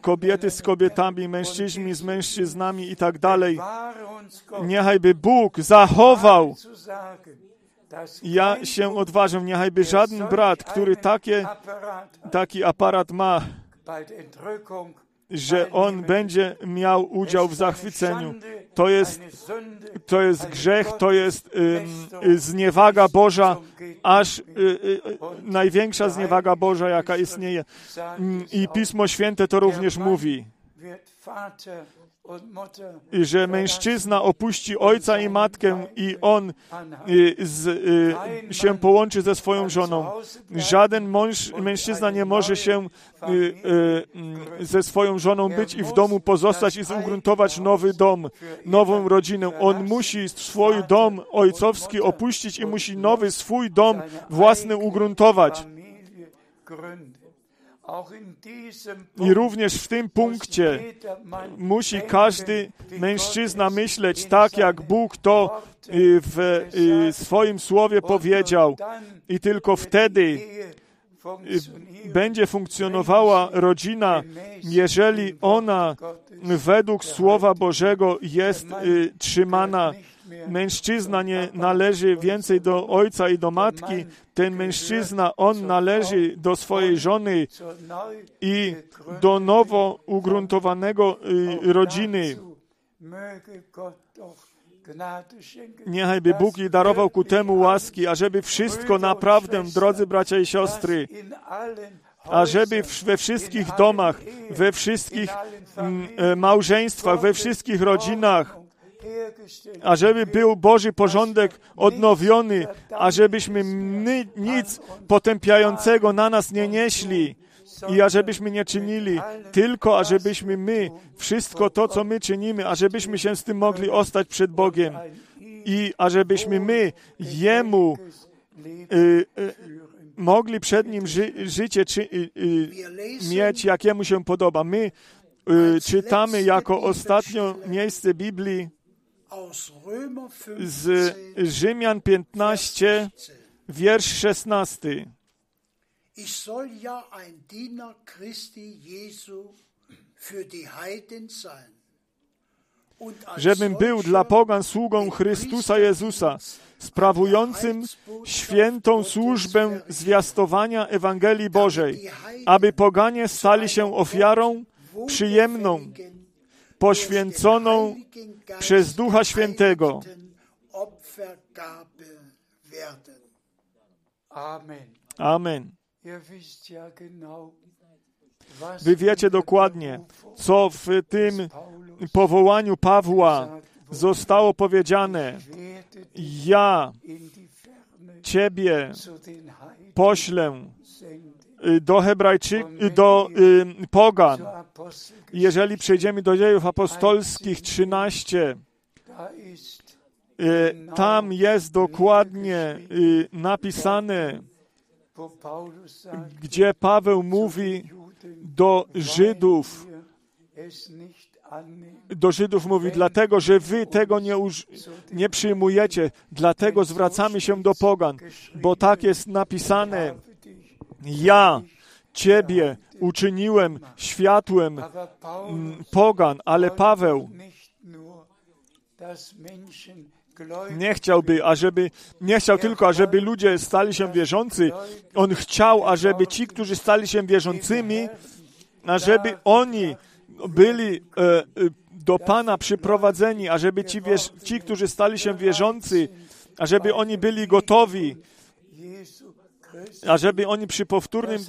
Kobiety z kobietami, mężczyźni z mężczyznami i tak dalej. Niechaj by Bóg zachował. Ja się odważę, niechaj by żaden brat, który takie, taki aparat ma, że on będzie miał udział w zachwyceniu. To jest, to jest grzech, to jest ym, zniewaga Boża, aż y, y, największa zniewaga Boża, jaka istnieje. I Pismo Święte to również mówi, że mężczyzna opuści ojca i matkę i on y, z, y, się połączy ze swoją żoną. Żaden mąż, mężczyzna nie może się y, ze swoją żoną być i w domu pozostać i ugruntować nowy dom, nową rodzinę. On musi swój dom ojcowski opuścić i musi nowy swój dom własny ugruntować. I również w tym punkcie musi każdy mężczyzna myśleć tak, jak Bóg to y, w y, swoim słowie powiedział. I tylko wtedy y, będzie funkcjonowała rodzina, jeżeli ona według Słowa Bożego jest trzymana. Mężczyzna nie należy więcej do ojca i do matki. Ten mężczyzna, on należy do swojej żony i do nowo ugruntowanego y, rodziny. Niechaj by Bóg jej darował ku temu łaski, ażeby wszystko naprawdę, drodzy bracia i siostry, ażeby we wszystkich domach, we wszystkich mm, e, małżeństwach, we wszystkich rodzinach, ażeby był Boży porządek odnowiony, ażebyśmy my nic potępiającego na nas nie nieśli i ażebyśmy nie czynili, tylko ażebyśmy my wszystko to, co my czynimy, ażebyśmy się z tym mogli ostać przed Bogiem i ażebyśmy my Jemu y, y, mogli przed Nim ży, życie czy, y, y, mieć, jakiemu się podoba. My y, czytamy jako ostatnio miejsce Biblii z 15, Rzymian 15, 16. wiersz 16. Ich soll ja ein Diener Christi Jesu für die Heiden sein. Und als Żebym był dla pogan sługą Chrystusa Jezusa, sprawującym świętą służbę zwiastowania Ewangelii Bożej, aby poganie stali się ofiarą przyjemną, poświęconą przez Ducha Świętego. Amen. Was Wy wiecie dokładnie, co w tym powołaniu Pawła zostało powiedziane. Ja Ciebie poślę do Hebrajczyków, do y, Pogan. Jeżeli przejdziemy do dziejów apostolskich 13, da ist y, tam jest dokładnie y, napisane, gdzie Paweł mówi do Żydów, do Żydów mówi, dlatego, że wy tego nie, uż, nie przyjmujecie, dlatego zwracamy się do pogan, bo tak jest napisane. Ja ciebie uczyniłem światłem pogan, ale Paweł nie chciałby, ażeby, nie chciał tylko, ażeby ludzie stali się wierzący. On chciał, ażeby ci, którzy stali się wierzącymi, ażeby oni byli e, e, do Pana przyprowadzeni, ażeby ci, ci, którzy stali się wierzący, ażeby oni byli gotowi, ażeby oni przy powtórnym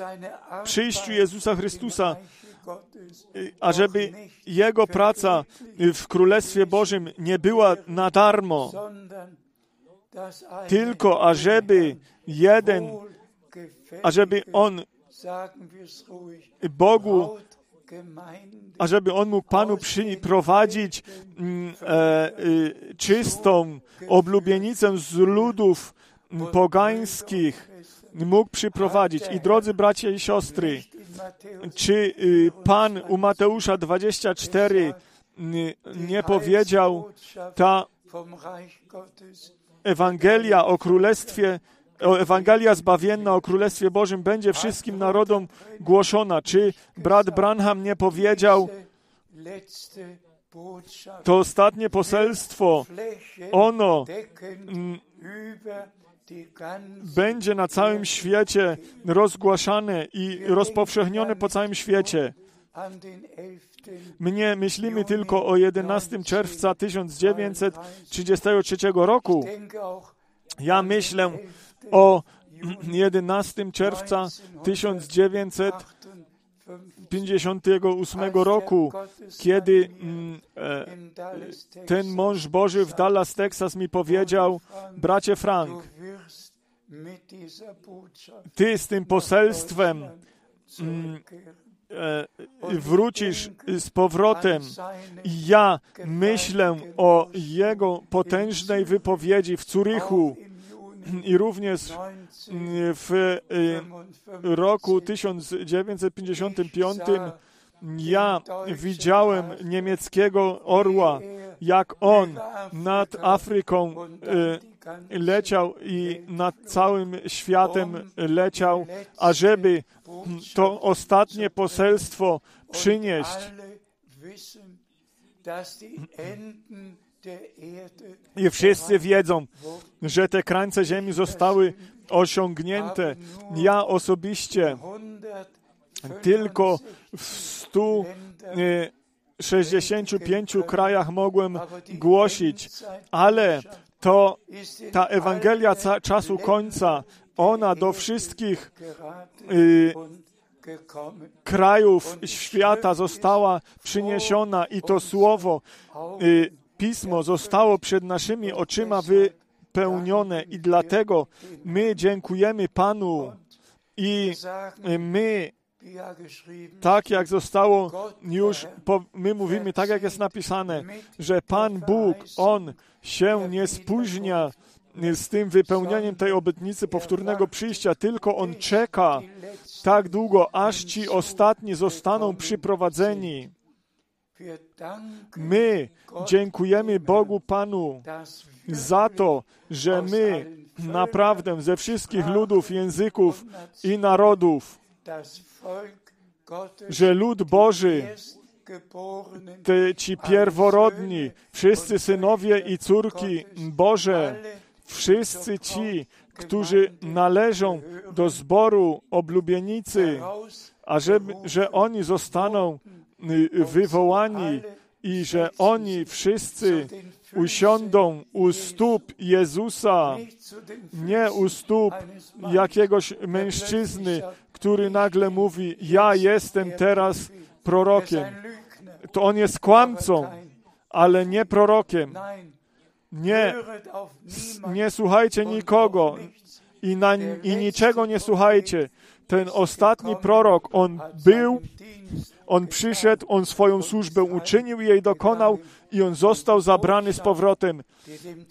przyjściu Jezusa Chrystusa, ażeby Jego praca w Królestwie Bożym nie była na darmo, tylko ażeby jeden, ażeby On Bogu, ażeby On mógł Panu przyprowadzić mm, e, y, czystą oblubienicę z ludów pogańskich, mógł przyprowadzić. I drodzy bracia i siostry, czy y, Pan u Mateusza 24 y, nie powiedział, ta Ewangelia o Królestwie, Ewangelia zbawienna o Królestwie Bożym będzie wszystkim narodom głoszona. Czy brat Branham nie powiedział, to ostatnie poselstwo, ono będzie na całym świecie rozgłaszane i rozpowszechnione po całym świecie. an den 11. Mnie myślimy tylko o 11 czerwca 1933 roku. Ja myślę o 11 czerwca 1958 roku, kiedy mm, e, ten mąż Boży w Dallas, Texas mi powiedział, bracie Frank, ty z tym poselstwem zurückkehren. e, wrócisz z powrotem. I ja myślę o jego potężnej wypowiedzi w Juni i również w e, 1955 roku 1955 ja widziałem niemieckiego orła, jak on nad Afryką e, leciał i nad całym światem leciał, ażeby to ostatnie poselstwo przynieść. I wszyscy wiedzą, że te krańce ziemi zostały osiągnięte. Ja osobiście 165 tylko w 165 krajach mogłem głosić, ale to ta Ewangelia ca- czasu końca, ona do wszystkich y, krajów świata została przyniesiona i to słowo, y, pismo zostało przed naszymi oczyma wypełnione i dlatego my dziękujemy Panu i y, my tak jak zostało już, my mówimy tak jak jest napisane, że Pan Bóg, On się nie spóźnia z tym wypełnieniem tej obietnicy powtórnego przyjścia, tylko On czeka tak długo, aż ci ostatni zostaną przyprowadzeni. My dziękujemy Bogu Panu za to, że my naprawdę ze wszystkich ludów, języków i narodów, że lud Boży te ci pierworodni, wszyscy synowie i córki Boże, wszyscy ci, którzy należą do zboru oblubienicy, a że, że oni zostaną wywołani i że oni wszyscy usiądą u stóp Jezusa, nie u stóp jakiegoś mężczyzny, który nagle mówi: Ja jestem teraz prorokiem. To on jest kłamcą, ale nie prorokiem. Nie, nie słuchajcie nikogo i, na, i niczego nie słuchajcie. Ten ostatni prorok, on był, on przyszedł, on swoją służbę uczynił jej dokonał i on został zabrany z powrotem.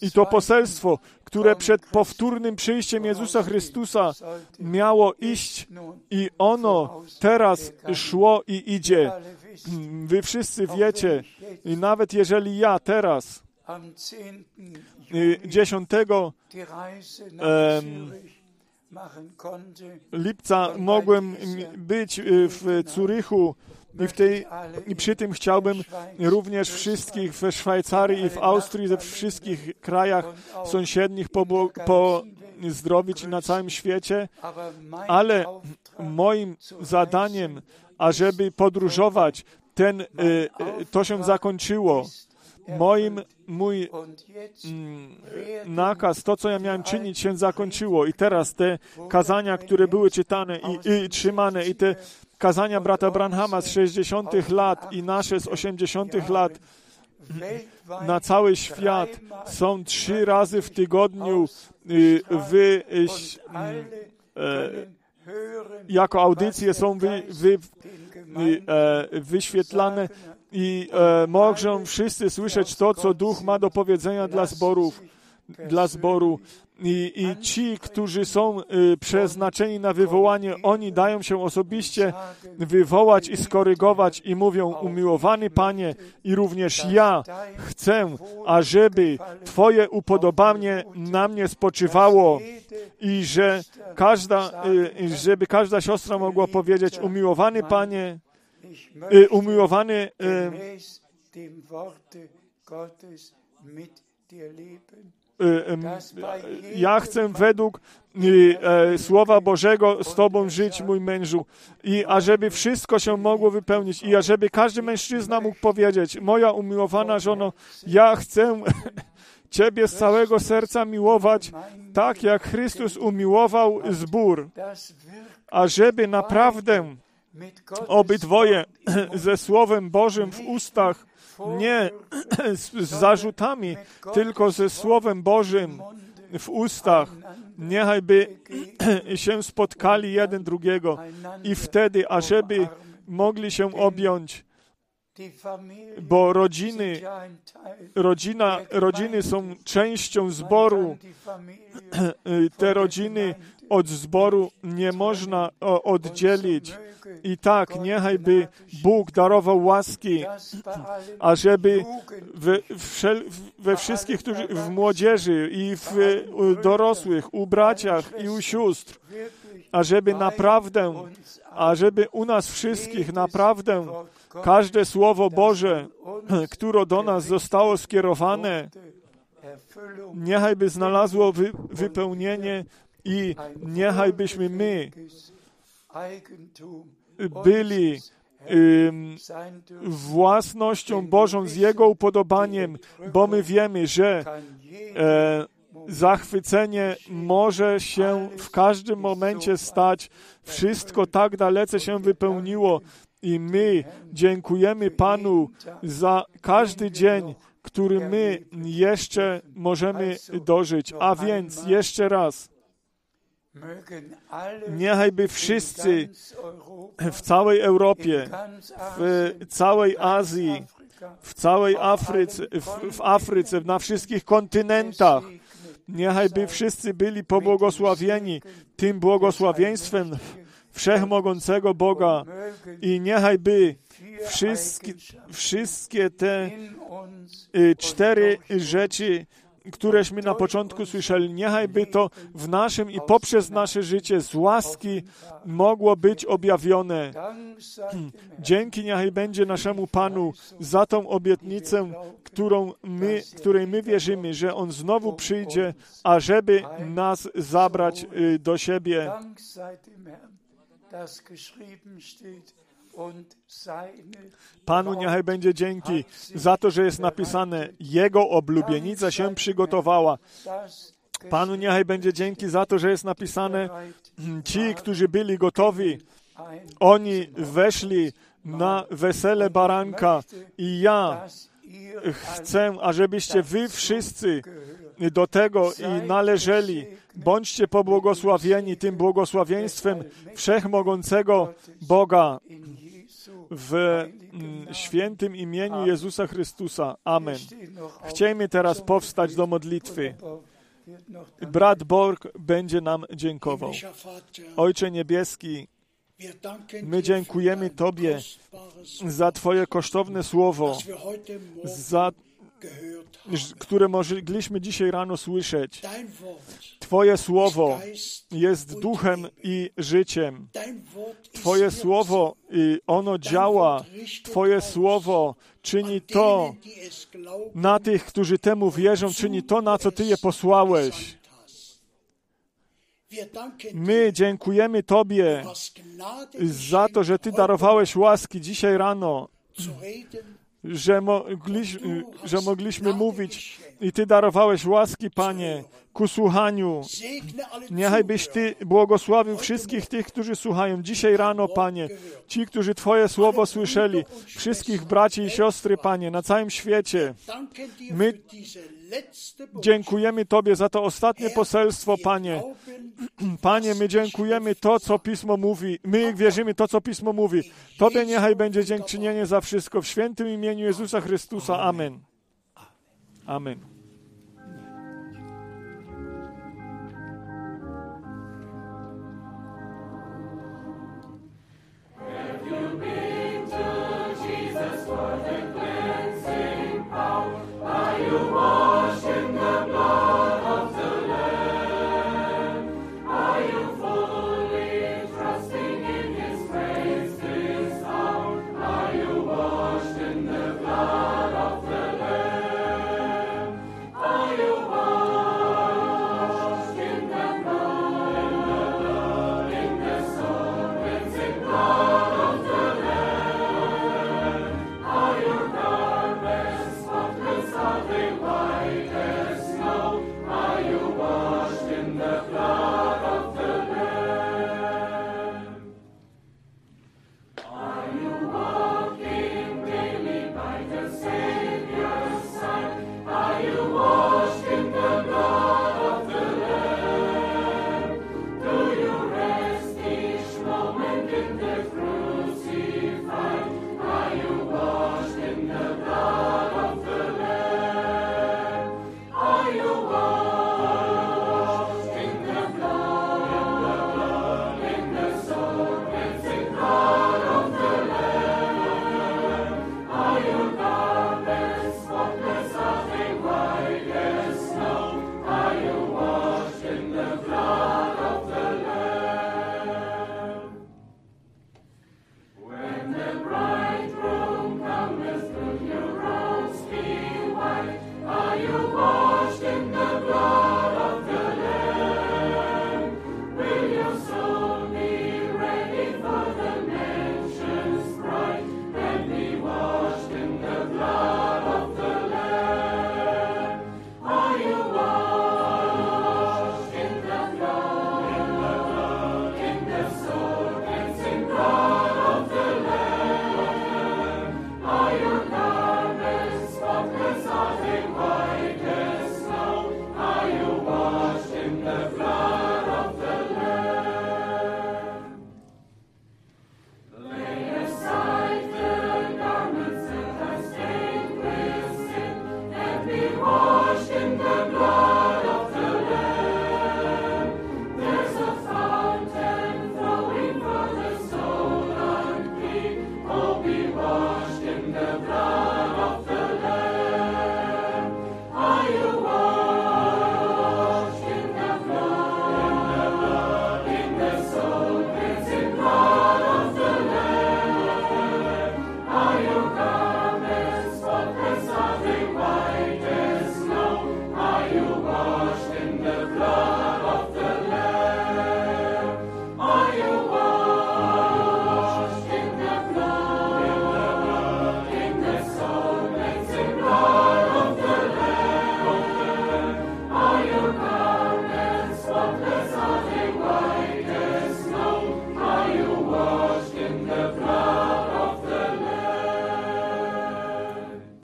I to poselstwo, które przed powtórnym przyjściem Jezusa Chrystusa miało iść i ono teraz szło i idzie. Wy wszyscy wiecie, i nawet jeżeli ja teraz y, 10 lipca mogłem być y, w Zurychu i, w tej, I przy tym chciałbym również wszystkich w Szwajcarii i w Austrii, ze wszystkich krajach sąsiednich pozdrowić na całym świecie, ale moim zadaniem, ażeby podróżować, ten, y, y, to się zakończyło. Moim, mój mm, nakaz, to co ja miałem czynić, się zakończyło. I teraz te kazania, które były czytane i, i trzymane, i te kazania brata Branhama z 60 lat i nasze z 80 lat na cały świat są trzy razy w tygodniu y, wy, e, jako audycje są wy, wy, e, wyświetlane i e, mogą wszyscy słyszeć to, co Duch ma do powiedzenia dla zborów, dla zboru. I, I ci, którzy są y, przeznaczeni na wywołanie, oni dają się osobiście wywołać i skorygować i mówią, umiłowany Panie, i również ja chcę, ażeby Twoje upodobanie na mnie spoczywało i że każda, y, żeby każda siostra mogła powiedzieć, umiłowany Panie, umiłowany y, ja chcę według e, Słowa Bożego z Tobą żyć, mój mężu. I ażeby wszystko się mogło wypełnić i ażeby każdy mężczyzna mógł powiedzieć, moja umiłowana żono, ja chcę Ciebie z całego serca miłować, tak jak Chrystus umiłował zbór, ażeby naprawdę obydwoje ze Słowem Bożym w ustach nie z zarzutami, tylko ze Słowem Bożym w ustach. Niechaj by się spotkali jeden drugiego i wtedy, ażeby mogli się objąć, bo rodziny, rodzina, rodziny są częścią zboru. Te rodziny od zboru nie można oddzielić. I tak, niechaj by Bóg darował łaski, ażeby we, we wszystkich, którzy, w młodzieży i w dorosłych, u braciach i u sióstr, ażeby naprawdę, ażeby u nas wszystkich naprawdę każde Słowo Boże, które do nas zostało skierowane, niechaj by znalazło wy, wypełnienie i niechaj byśmy my byli własnością Bożą z Jego upodobaniem, bo my wiemy, że e, zachwycenie może się w każdym momencie stać. Wszystko tak dalece się wypełniło i my dziękujemy Panu za każdy dzień, który my jeszcze możemy dożyć. A więc jeszcze raz Niechaj by wszyscy w całej Europie, w całej Azji, w całej Afryce, w, w Afryce, na wszystkich kontynentach, niechaj by wszyscy byli pobłogosławieni tym błogosławieństwem wszechmogącego Boga i niechaj by wszystkie, wszystkie te y, cztery rzeczy któreśmy na początku słyszeli, niechaj by to w naszym i poprzez nasze życie z łaski mogło być objawione. Dzięki niechaj będzie naszemu Panu za tą obietnicę, którą my, której my wierzymy, że On znowu przyjdzie, ażeby nas zabrać y, do siebie. Panu niechaj będzie dzięki za to, że jest napisane, Jego oblubienica się przygotowała. Panu niechaj będzie dzięki za to, że jest napisane, ci, którzy byli gotowi, oni weszli na wesele baranka i ja chcę, ażebyście wy wszyscy do tego i należeli. Bądźcie pobłogosławieni tym błogosławieństwem wszechmogącego Boga w mm, świętym imieniu Jezusa Chrystusa. Amen. Chciejmy teraz powstać do modlitwy. Brat Borg będzie nam dziękował. Ojcze Niebieski, my dziękujemy Tobie za Twoje kosztowne słowo, za. Które mogliśmy dzisiaj rano słyszeć. Twoje słowo jest duchem i życiem. Twoje słowo, y, ono działa. Twoje słowo czyni to na tych, którzy temu wierzą, czyni to, na co Ty je posłałeś. My dziękujemy Tobie za to, że Ty darowałeś łaski dzisiaj rano, że, mogliśmy, że mogliśmy mówić i Ty darowałeś łaski, Panie, ku słuchaniu. Niechaj byś Ty błogosławił wszystkich tych, którzy słuchają dzisiaj rano, Panie. Ci, którzy Twoje słowo słyszeli. Wszystkich braci i siostry, Panie, na całym świecie. My. Dziękujemy Tobie za to ostatnie poselstwo, Panie. Panie, my dziękujemy to, co Pismo mówi. My wierzymy to, co Pismo mówi. Tobie niechaj będzie dziękczynienie za wszystko. W świętym imieniu Jezusa Chrystusa. Amen. Amen. you are.